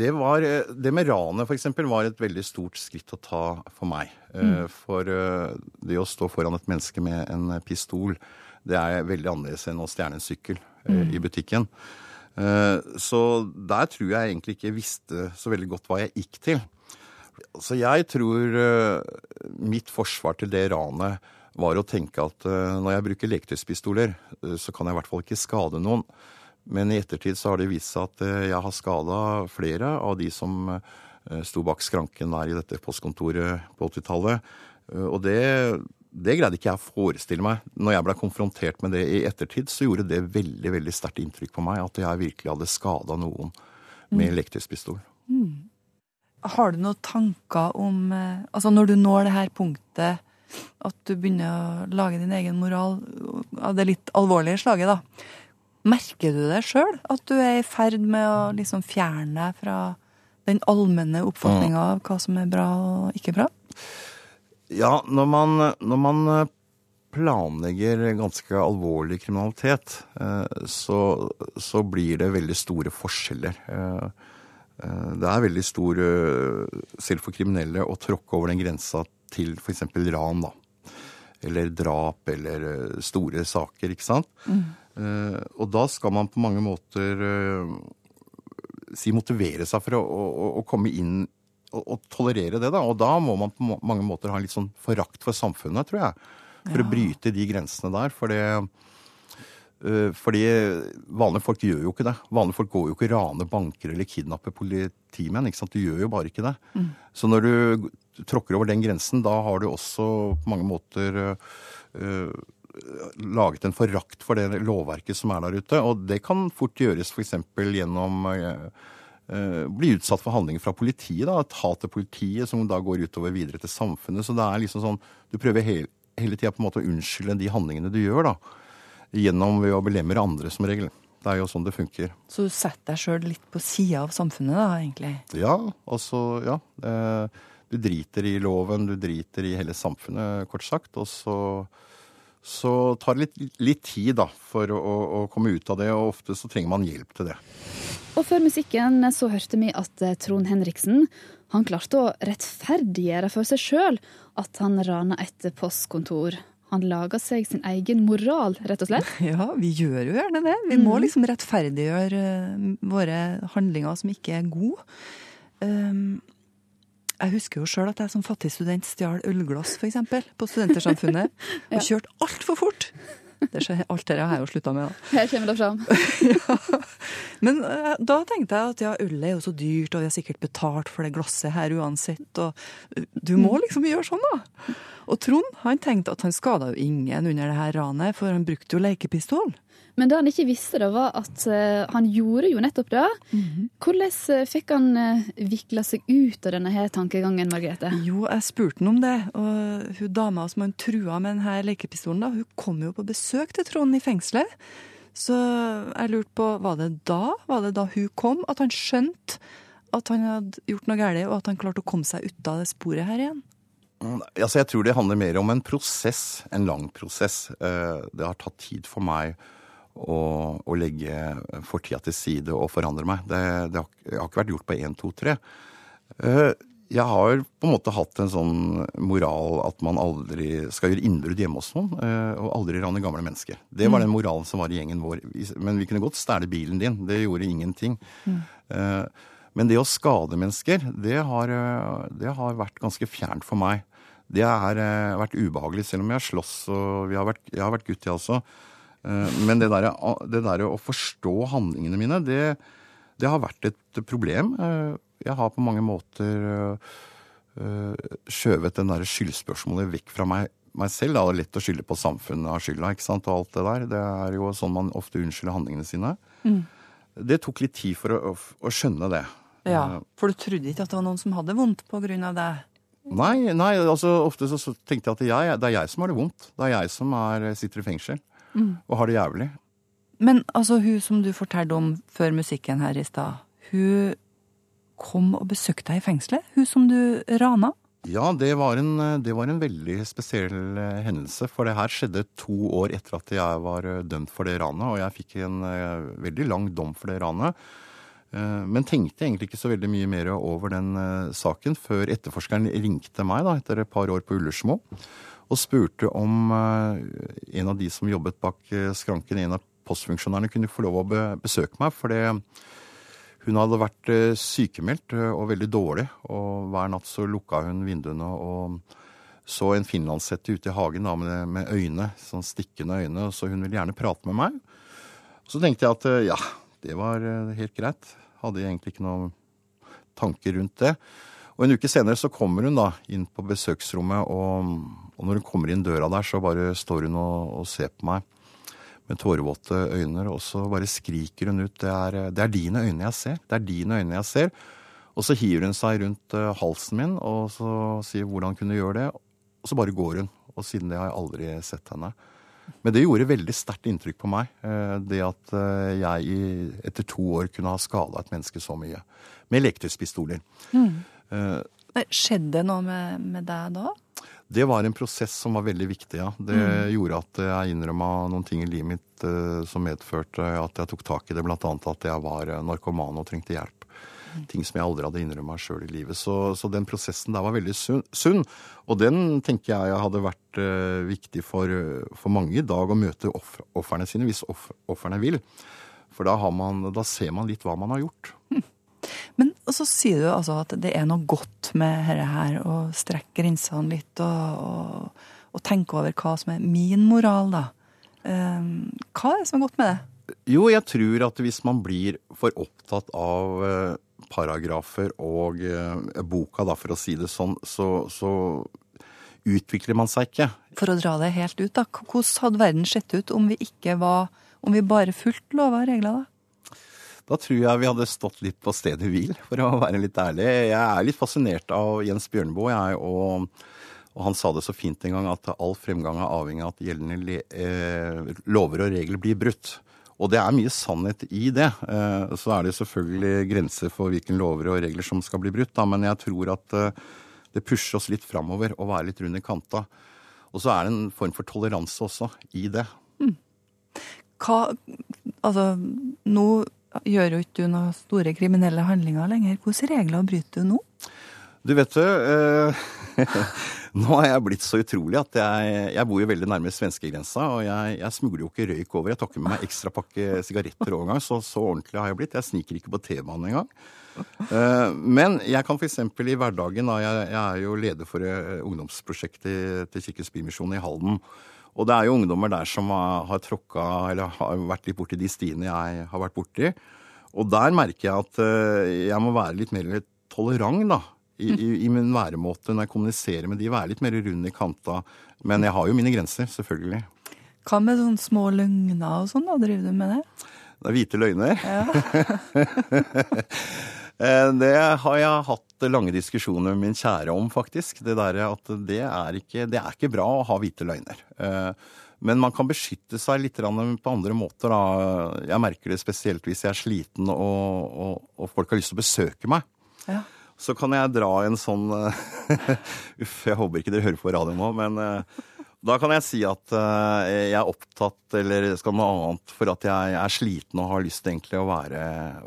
Speaker 22: det, var, det med ranet, eksempel, var et veldig stort skritt å ta for meg. Mm. For det å stå foran et menneske med en pistol, det er veldig annerledes enn å stjerne en sykkel mm. i butikken. Så der tror jeg egentlig ikke visste så veldig godt hva jeg gikk til. Så jeg tror mitt forsvar til det ranet var å tenke at når jeg bruker leketøyspistoler, så kan jeg i hvert fall ikke skade noen. Men i ettertid så har det vist seg at eh, jeg har skada flere av de som eh, sto bak skranken der i dette postkontoret på 80-tallet. Eh, og det, det, greide ikke jeg å forestille meg. Når jeg ble konfrontert med det i ettertid, så gjorde det veldig veldig sterkt inntrykk på meg at jeg virkelig hadde skada noen med mm. pistol. Mm.
Speaker 12: Har du noen tanker om Altså når du når det her punktet at du begynner å lage din egen moral av det litt alvorlige slaget, da. Merker du det sjøl, at du er i ferd med å liksom fjerne deg fra den allmenne oppfatninga av hva som er bra og ikke bra?
Speaker 22: Ja, når man, når man eh, planlegger ganske alvorlig kriminalitet, eh, så, så, blir det veldig store forskjeller. Eh, det er veldig stor, selv for kriminelle, å tråkke over den grensa til f.eks. ran, da. Eller drap, eller store saker, ikke sant. Mm. Og da skal man på mange måter si motivere seg for å, å, å komme inn og, å, tolerere det. da, Og da må man på mange måter ha en litt sånn forakt for samfunnet, tror jeg. For ja. å bryte de grensene der. For det uh, fordi vanlige folk gjør jo ikke det. Vanlige folk går jo ikke rane banker eller kidnapper politimenn. ikke sant? Du gjør jo bare ikke det. Mm. Så når du tråkker over den grensen, da har du også på mange måter uh, laget en forakt for det lovverket som er der ute. Og det kan fort gjøres f.eks. gjennom uh, bli utsatt for handlinger fra politiet. da, Et hat til politiet som da går utover videre til samfunnet. Så det er liksom sånn Du prøver hele, hele tida på en måte å unnskylde de handlingene du gjør, da. Gjennom ved å belemre andre, som regel. Det er jo sånn det funker.
Speaker 12: Så du setter deg sjøl litt på sida av samfunnet, da, egentlig?
Speaker 22: Ja. Altså, ja. Du driter i loven, du driter i hele samfunnet, kort sagt. Og så så tar det litt, litt tid da, for å, å, komme ut av det, og ofte så trenger man hjelp til det.
Speaker 3: Og før musikken så hørte vi at eh, Trond Henriksen han klarte å rettferdiggjøre for seg sjøl at han rana et postkontor. Han laga seg sin egen moral, rett og slett.
Speaker 12: Ja, vi gjør jo gjerne det. Vi må mm. liksom rettferdiggjøre eh, våre handlinger som ikke er gode. Um, jeg husker jo sjøl at jeg som fattig student stjal ølglass, f.eks., på Studentersamfunnet. Og kjørte altfor fort. Det skjer, alt det har jeg jo slutta med.
Speaker 3: da. Her kommer det fram.
Speaker 12: ja. Men uh, da tenkte jeg at ja, ølet er jo så dyrt, og vi har sikkert betalt for det glasset her uansett. Og uh, du må mm. liksom gjøre sånn, da. Og Trond han tenkte at han skada jo ingen under det her ranet, for han brukte jo lekepistol.
Speaker 3: Men det han ikke visste, da, var at uh, han gjorde jo nettopp det. Mm -hmm. Hvordan uh, fikk han uh, vikla seg ut av denne her tankegangen, Margrethe?
Speaker 12: Jo, jeg spurte han om det. Og hun dama som han trua med denne lekepistolen, da, hun kom jo på besøk til Trond i fengselet. Så jeg lurte på, var det da, var det da hun kom, at han skjønte at han hadde gjort noe galt, og at han klarte å komme seg ut av det sporet her igjen?
Speaker 22: Mm, altså, jeg tror det handler mer om en prosess, en lang prosess. Det har tatt tid for meg å, å legge fortida til side og forandre meg. Det, det, har, det, har, ikke vært gjort på én, to, tre. Eh, jeg har på en måte hatt en sånn moral at man aldri skal gjøre innbrudd hjemme hos noen, eh, og aldri rane gamle mennesker. Det var mm. den moralen som var i gjengen vår. Men vi kunne godt stjele bilen din. Det gjorde ingenting. Mm. Eh, men det å skade mennesker, det har, det har vært ganske fjernt for meg. Det har vært ubehagelig, selv om jeg har slåss og har vært, jeg har vært gutt, jeg også. Eh, men det der, det der, å forstå handlingene mine, det, det, har vært et problem. Eh, jeg har på mange måter eh, skjøvet den der skyldspørsmålet vekk fra meg, meg selv. Det er lett å skylde på samfunnet av skylda ikke sant, og alt det der. Det er jo sånn man ofte unnskylder handlingene sine. Mm. Det tok litt tid for å, å, skjønne det.
Speaker 12: Ja, For du trodde ikke at det var noen som hadde vondt på grunn av det?
Speaker 22: Nei, nei altså ofte så, så tenkte jeg at jeg, det er jeg som har det vondt. Det er jeg som er, sitter i fengsel mm. og har det jævlig.
Speaker 12: Men altså, hun som du fortalte om før musikken her i stad, hun kom og besøkte deg i fengselet? Hun som du rana?
Speaker 22: Ja, det var, en, det var en veldig spesiell eh, hendelse. For det her skjedde to år etter at jeg var eh, dømt for det ranet. Og jeg fikk en eh, veldig lang dom for det ranet. Men tenkte egentlig ikke så veldig mye mer over den saken før etterforskeren ringte meg da, etter et par år på Ullersmo og spurte om eh, en av de som jobbet bak eh, skranken, en av postfunksjonærene, kunne få lov å besøke meg. For hun hadde vært eh, sykemeldt og veldig dårlig, og hver natt så lukka hun vinduene og så en finlandshette ute i hagen da, med, øyne, sånn stikkende øyne, så hun ville gjerne prate med meg. Så tenkte jeg at ja, det var helt greit. Hadde egentlig ikke noen tanker rundt det. Og en uke senere så kommer hun da inn på besøksrommet, og, og når hun kommer inn døra der, så bare står hun og, og ser på meg med tårevåte øyne, og så bare skriker hun ut det er, det er dine øyne jeg ser. Det er dine øyne jeg ser. Og så hiver hun seg rundt eh, halsen min og så sier hvordan kunne gjøre det. Og så bare går hun. Og siden det har jeg aldri sett henne. Men det gjorde veldig sterkt inntrykk på meg. eh, Det at eh, jeg etter to år kunne ha skada et menneske så mye. Med leketøyspistoler.
Speaker 12: Mm.
Speaker 22: Eh,
Speaker 12: Skjedde det noe med, med deg da?
Speaker 22: Det var en prosess som var veldig viktig, ja. Det
Speaker 12: Mm.
Speaker 22: gjorde at jeg innrømma noen ting i livet mitt eh, som medførte at jeg tok tak i det, blant annet at jeg var eh, narkoman og trengte hjelp. Ting som jeg aldri hadde innrømma sjøl i livet. Så, så den prosessen der var veldig sunn, sunn. Og den tenker jeg hadde vært eh, viktig for, for mange i dag å møte ofrene sine, hvis ofrene vil. For da, har man, da ser man litt hva man har gjort.
Speaker 12: Men så sier du altså at det er noe godt med dette her, å strekke grensene litt og, og, og tenke over hva som er min moral, da. Um, hva er det som er godt med det?
Speaker 22: Jo, jeg tror at hvis man blir for opptatt av eh, paragrafer og eh, boka, da, for å si det sånn, så, så utvikler man seg ikke.
Speaker 12: For å dra det helt ut, da. Hvordan hadde verden sett ut om vi ikke var Om vi bare fulgte lover og regler, da?
Speaker 22: Da tror jeg vi hadde stått litt på stedet hvil, for å være litt ærlig. Jeg er litt fascinert av Jens Bjørneboe, jeg, og, og han sa det så fint en gang at all fremgang er avhengig av at gjeldende eh, lover og regler blir brutt. Og det er mye sannhet i det. Eh, så er det selvfølgelig grenser for hvilke lover og regler som skal bli brutt, da, men jeg tror at eh, det pusher oss litt framover å være litt rund i kanta. Og så er det en form for toleranse også i det.
Speaker 12: Hva Altså, nå gjør jo ikke du noen store kriminelle handlinger lenger. Hvilke regler bryter du nå?
Speaker 22: Du vet du, eh, nå har jeg blitt så utrolig at jeg, jeg bor jo veldig nærme svenskegrensa, og jeg, jeg smugler jo ikke røyk over. Jeg tar ikke med meg ekstra pakke sigaretter òg engang, så så ordentlig har jeg blitt. Jeg sniker ikke på T-banen engang. Eh, men jeg kan f.eks. i hverdagen, jeg, jeg er jo leder for eh, ungdomsprosjektet til Kirkens Bymisjon i Halden. Og det er jo ungdommer der som har, tråkka, eller har vært litt borti de stiene jeg har vært borti. Og der merker jeg at eh, jeg må være litt mer tolerant, da. I, i, I min væremåte når jeg kommuniserer med de, være litt mer rund i kanta. Men jeg har jo mine grenser, selvfølgelig.
Speaker 12: Hva med sånne små løgner og sånn? da? Driver du med det?
Speaker 22: Det er hvite løgner. Ja. det har jeg hatt lange diskusjoner med min kjære om, faktisk. Det der at det er ikke, det er ikke bra å ha hvite løgner. Eh, Men man kan beskytte seg litt på andre måter. Da. Jeg merker det spesielt hvis jeg er sliten og, og, og folk har lyst til å besøke meg.
Speaker 12: Ja.
Speaker 22: Så kan jeg dra en sånn Uff, jeg håper ikke dere hører på radio nå, men eh, da kan jeg si at eh, jeg er opptatt eller skal noe annet for at jeg er sliten og har lyst egentlig å være,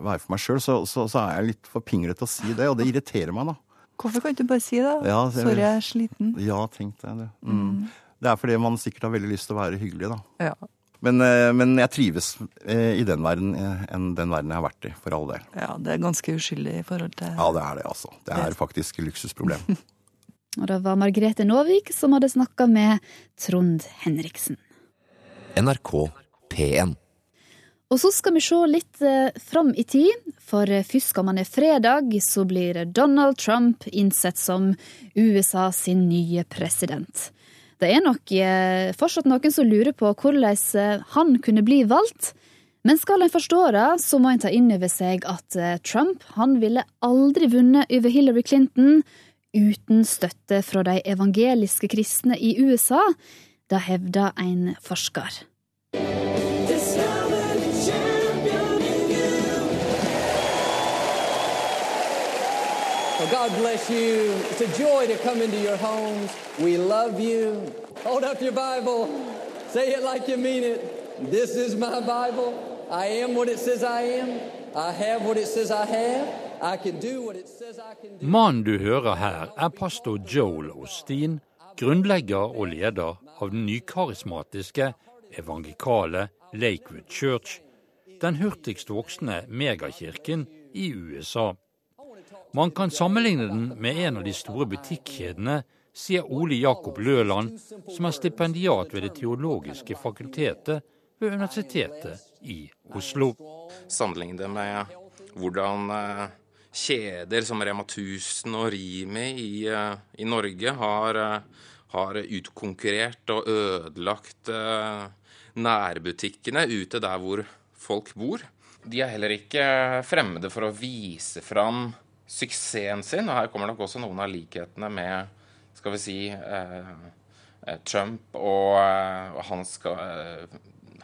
Speaker 22: være for meg sjøl. Så, så, så er jeg litt for pinglete til å si det, og det irriterer meg, da.
Speaker 12: Hvorfor kan du bare si det?
Speaker 22: Ja, jeg,
Speaker 12: Sorry, jeg er sliten.
Speaker 22: Ja, tenk deg det. Mm. Det er fordi man sikkert har veldig lyst til å være hyggelig, da.
Speaker 12: Ja.
Speaker 22: Men, eh, men jeg trives eh, i den verden enn den verden jeg har vært i, for all del.
Speaker 12: Ja, det er ganske uskyldig i forhold til
Speaker 22: Ja, det er det, altså. Det er faktisk luksusproblem.
Speaker 3: Og det var Margrethe Nåvik som hadde snakka med Trond Henriksen.
Speaker 7: NRK P1.
Speaker 3: Og så skal vi se litt eh, fram i tid, for eh, førstkommende fredag så blir Donald Trump innsett som USA sin nye president. Det er nok eh, fortsatt noen som lurer på hvordan han kunne bli valgt. Men skal en forstå det, så må en ta inn over seg at Trump han ville aldri vunnet over Hillary Clinton uten støtte fra de evangeliske kristne i USA. Det hevder en forsker.
Speaker 23: God bless you. It's a joy to come into your homes. We love you. Hold up your Bible. Say it like you mean it. This is my Bible. I am what it says I am. I have what it says I have.
Speaker 24: Mannen du hører her, er pastor Joel Osteen, grunnlegger og leder av den nykarismatiske, evangelikale Lakewood Church, den hurtigst voksende megakirken i USA. Man kan sammenligne den med en av de store butikkjedene, sier Ole Jakob Løland, som er stipendiat ved Det teologiske fakultetet ved Universitetet i Oslo.
Speaker 25: Sammenligne det med hvordan eh, kjeder som Rema 1000 og Rimi i, eh, i Norge har, eh, har, utkonkurrert og ødelagt nærbutikkene ute der hvor folk bor. De er heller ikke fremmede for å vise fram suksessen sin. Og her kommer nok også noen av likhetene med skal vi si eh, eh Trump og, eh, og hans, eh,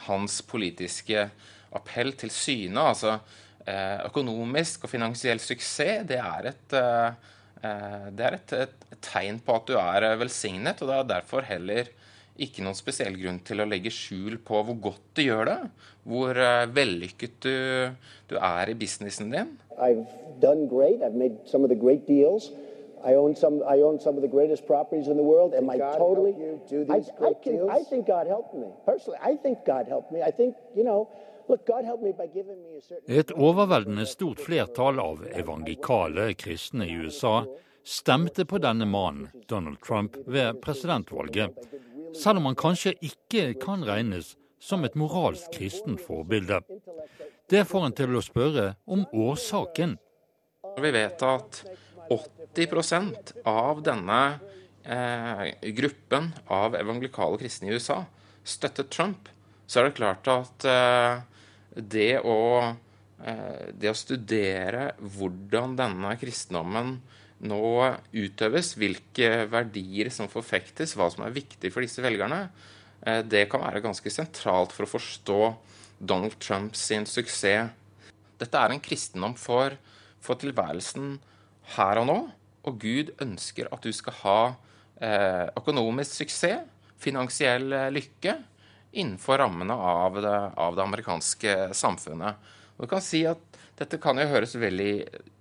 Speaker 25: hans, politiske appell til syne. Altså eh, økonomisk og finansiell suksess, det er et eh, det er et, et, tegn på at du er velsignet, og det er derfor heller ikke noen spesiell grunn til å legge skjul på hvor godt du gjør det, hvor vellykket du, du er i businessen din. I've done great. I've made some of the great deals. I own some. I own some of the greatest properties in the world. Am I totally? do these I, I, can, deals? I think God helped me personally. I think God helped me. I think you know.
Speaker 24: Et overveldende stort flertall av evangelikale kristne i USA stemte på denne mannen, Donald Trump, ved presidentvalget, selv om han kanskje ikke kan regnes som et moralsk kristent forbilde. Det får en til å spørre om årsaken.
Speaker 25: Vi vet at 80% av denne eh, gruppen av evangelikale kristne i USA støttet Trump. Så er det klart at eh, det, å, eh, det å studere hvordan denne kristendommen nå utøves, hvilke verdier som forfektes, hva som er viktig for disse velgerne, eh, det kan være ganske sentralt for å forstå Donald Trumps suksess. Dette er en kristendom for, for, tilværelsen her og nå. Og Gud ønsker at du skal ha eh, økonomisk suksess, finansiell eh, lykke, innenfor rammene av det, av det, amerikanske samfunnet. Og du kan si at Dette kan jo høres veldig,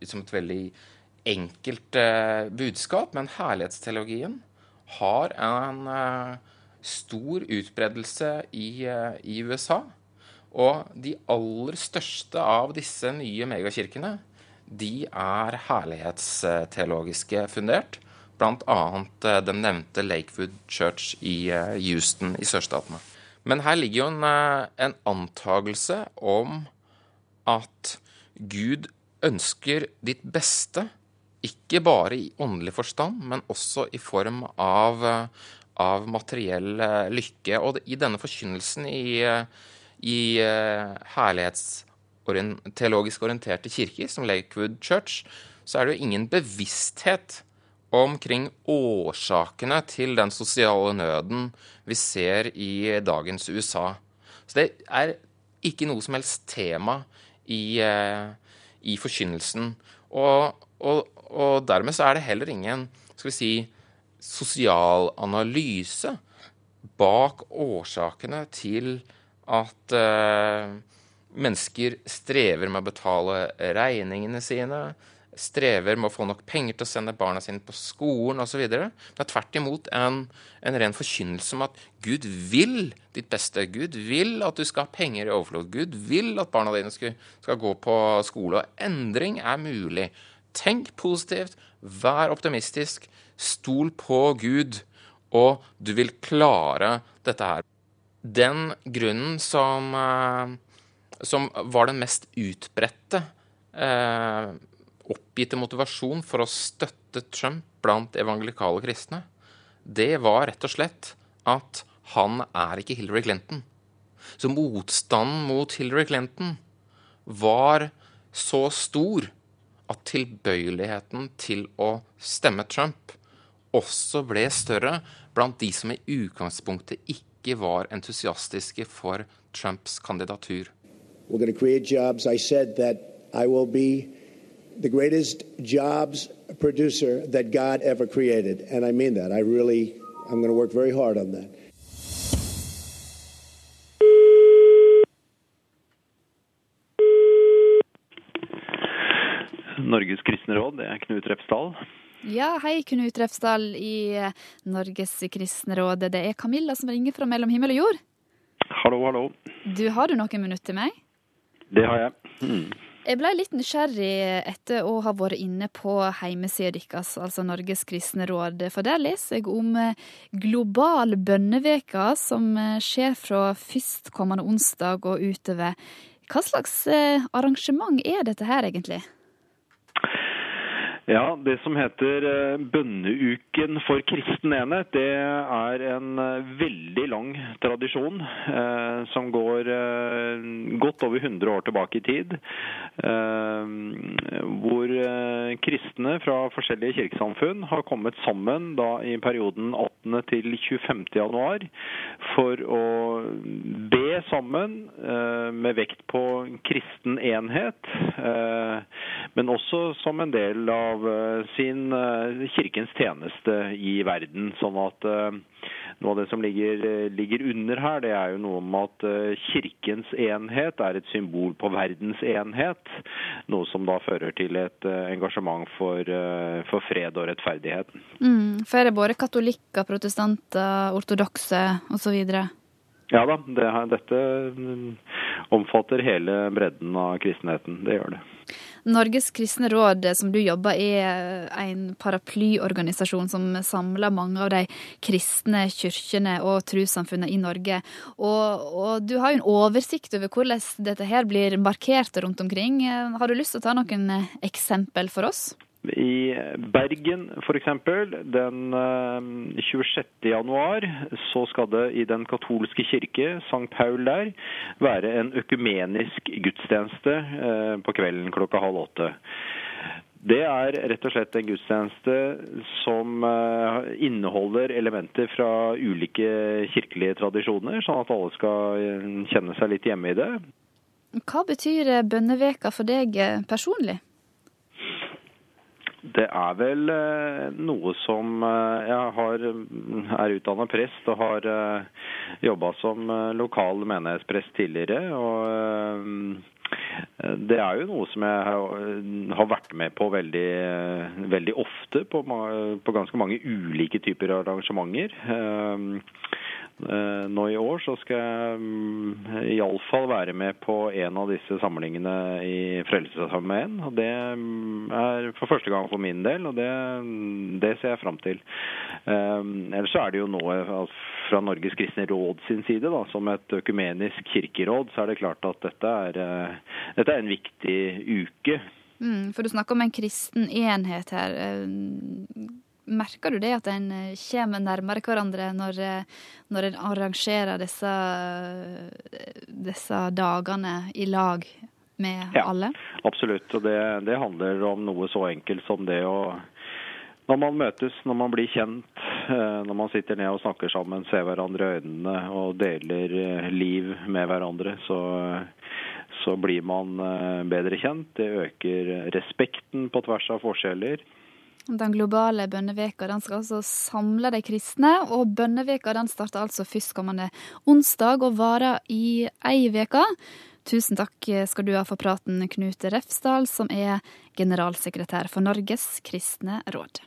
Speaker 25: som et veldig enkelt eh, budskap, men herlighetsteologien har en eh, stor utbredelse i, eh, i USA. Og de aller største av disse nye megakirkene de er herlighetsteologiske fundert. Bl.a. Eh, den nevnte Lakewood Church i eh, Houston i sørstatene. Men her ligger jo en, eh, en antagelse om at Gud ønsker ditt beste, ikke bare i åndelig forstand, men også i form av, av materiell lykke. Og i denne forkynnelsen i i herlighetsteologisk orienterte kirker, som Lakewood Church, så er det jo ingen bevissthet omkring årsakene til den sosiale nøden vi ser i dagens USA. Så det er ikke noe som helst tema i, uh, i forkynnelsen. Og, og, og, dermed så er det heller ingen skal vi si, sosial analyse bak årsakene til at uh, mennesker strever med å betale regningene sine, strever med å få nok penger til å sende barna sine på skolen osv. Det er tvert imot en, en ren forkynnelse om at Gud vil ditt beste. Gud vil at du skal ha penger i overflod. Gud vil at barna dine skal, skal gå på skole. Og endring er mulig. Tenk positivt, vær optimistisk, stol på Gud, og du vil klare dette her den grunnen som, eh, som var den mest utbredte eh, oppgitte motivasjon for å støtte Trump blant evangelikale kristne, det var rett og slett at han er ikke Hillary Clinton. Så motstanden mot Hillary Clinton var så stor at tilbøyeligheten til å stemme Trump også ble større blant de som i utgangspunktet ikke var entusiastiske for Trumps kandidatur.
Speaker 26: The greatest jobs producer that God ever created. And I mean that. I really, I'm going to work very hard on that.
Speaker 27: Norges kristne råd, det er Knut Repsdal.
Speaker 3: Ja, hei, Knut Refsdal i eh, Norges kristne råd. Det er Camilla som ringer fra mellom himmel og jord.
Speaker 27: Hallo, hallo.
Speaker 3: Du, Har du noen minutter til meg?
Speaker 27: Det har jeg. Mm.
Speaker 3: Jeg ble litt nysgjerrig etter å ha vært inne på hjemmesida deres, altså Norges kristne råd. For der leser jeg om eh, global bønneveke som eh, skjer fra førstkommende onsdag og utover. Hva slags arrangement er dette her, egentlig?
Speaker 27: Ja, Det som heter eh, Bønneuken for kristen enhet, det er en eh, veldig lang tradisjon eh, som går eh, godt over 100 år tilbake i tid. Eh, hvor eh, kristne fra forskjellige kirkesamfunn har kommet sammen da i perioden 18. til 25. januar for å be sammen med vekt på kristen enhet, men også som en del av av eh, sin eh, kirkens tjeneste i verden. Sånn at eh, noe av det som ligger, ligger, under her, det er jo noe om at kirkens enhet er et symbol på verdens enhet. Noe som da fører til et engasjement for, for fred og rettferdighet.
Speaker 3: Mm, for er det både katolikker, protestanter, ortodokse osv.?
Speaker 27: Ja da, det, dette mm, omfatter hele bredden av kristenheten. Det gjør det.
Speaker 3: Norges kristne råd, som du jobber, er en paraplyorganisasjon som samler mange av de kristne kirkene og trossamfunnene i Norge. Og, og, du har jo en oversikt over hvordan dette her blir markert rundt omkring. Har du lyst til å ta noen eksempel for oss?
Speaker 27: I Bergen f.eks. den 26. Eh, så skal det i Den katolske kirke, St. Paul der, være en økumenisk gudstjeneste eh, på kvelden klokka halv åtte. Det er rett og slett en gudstjeneste som eh, inneholder elementer fra ulike kirkelige tradisjoner, sånn at alle skal kjenne seg litt hjemme i det.
Speaker 3: Hva betyr bønneveka for deg personlig?
Speaker 27: Det er vel eh, noe som eh, Jeg har, er utdannet prest og har eh, jobba som lokal menighetsprest tidligere. og det er jo noe som jeg har vært med på veldig, veldig ofte på, på ganske mange ulike typer arrangementer. Eh, nå i år så skal jeg mm, iallfall være med på en av disse samlingene i Frelsesarmeen. Og det mm, er for første gang for min del, og det, det ser jeg fram til. Um, ellers så er det jo nå fra Norges kristne råd sin side, da, som et økumenisk kirkeråd, så er det klart at dette er, dette er en viktig uke.
Speaker 3: Mm, for du snakker om en kristen enhet her. Merker du det at en eh, kommer nærmere hverandre når, eh, når en arrangerer disse, disse, dagene i lag med
Speaker 27: ja,
Speaker 3: alle?
Speaker 27: Absolutt. Og det, det, handler om noe så enkelt som det å Når man møtes, når man blir kjent, eh, når man sitter ned og snakker sammen, ser hverandre i øynene og deler liv med hverandre, så så blir man bedre kjent. Det øker respekten på tvers av forskjeller.
Speaker 3: Den globale bønneveka den skal altså samle de kristne, og bønneveka den starter altså førstkommende onsdag og varer i ei uke. Tusen takk skal du ha for praten, Knut Refsdal, som er generalsekretær for Norges kristne råd.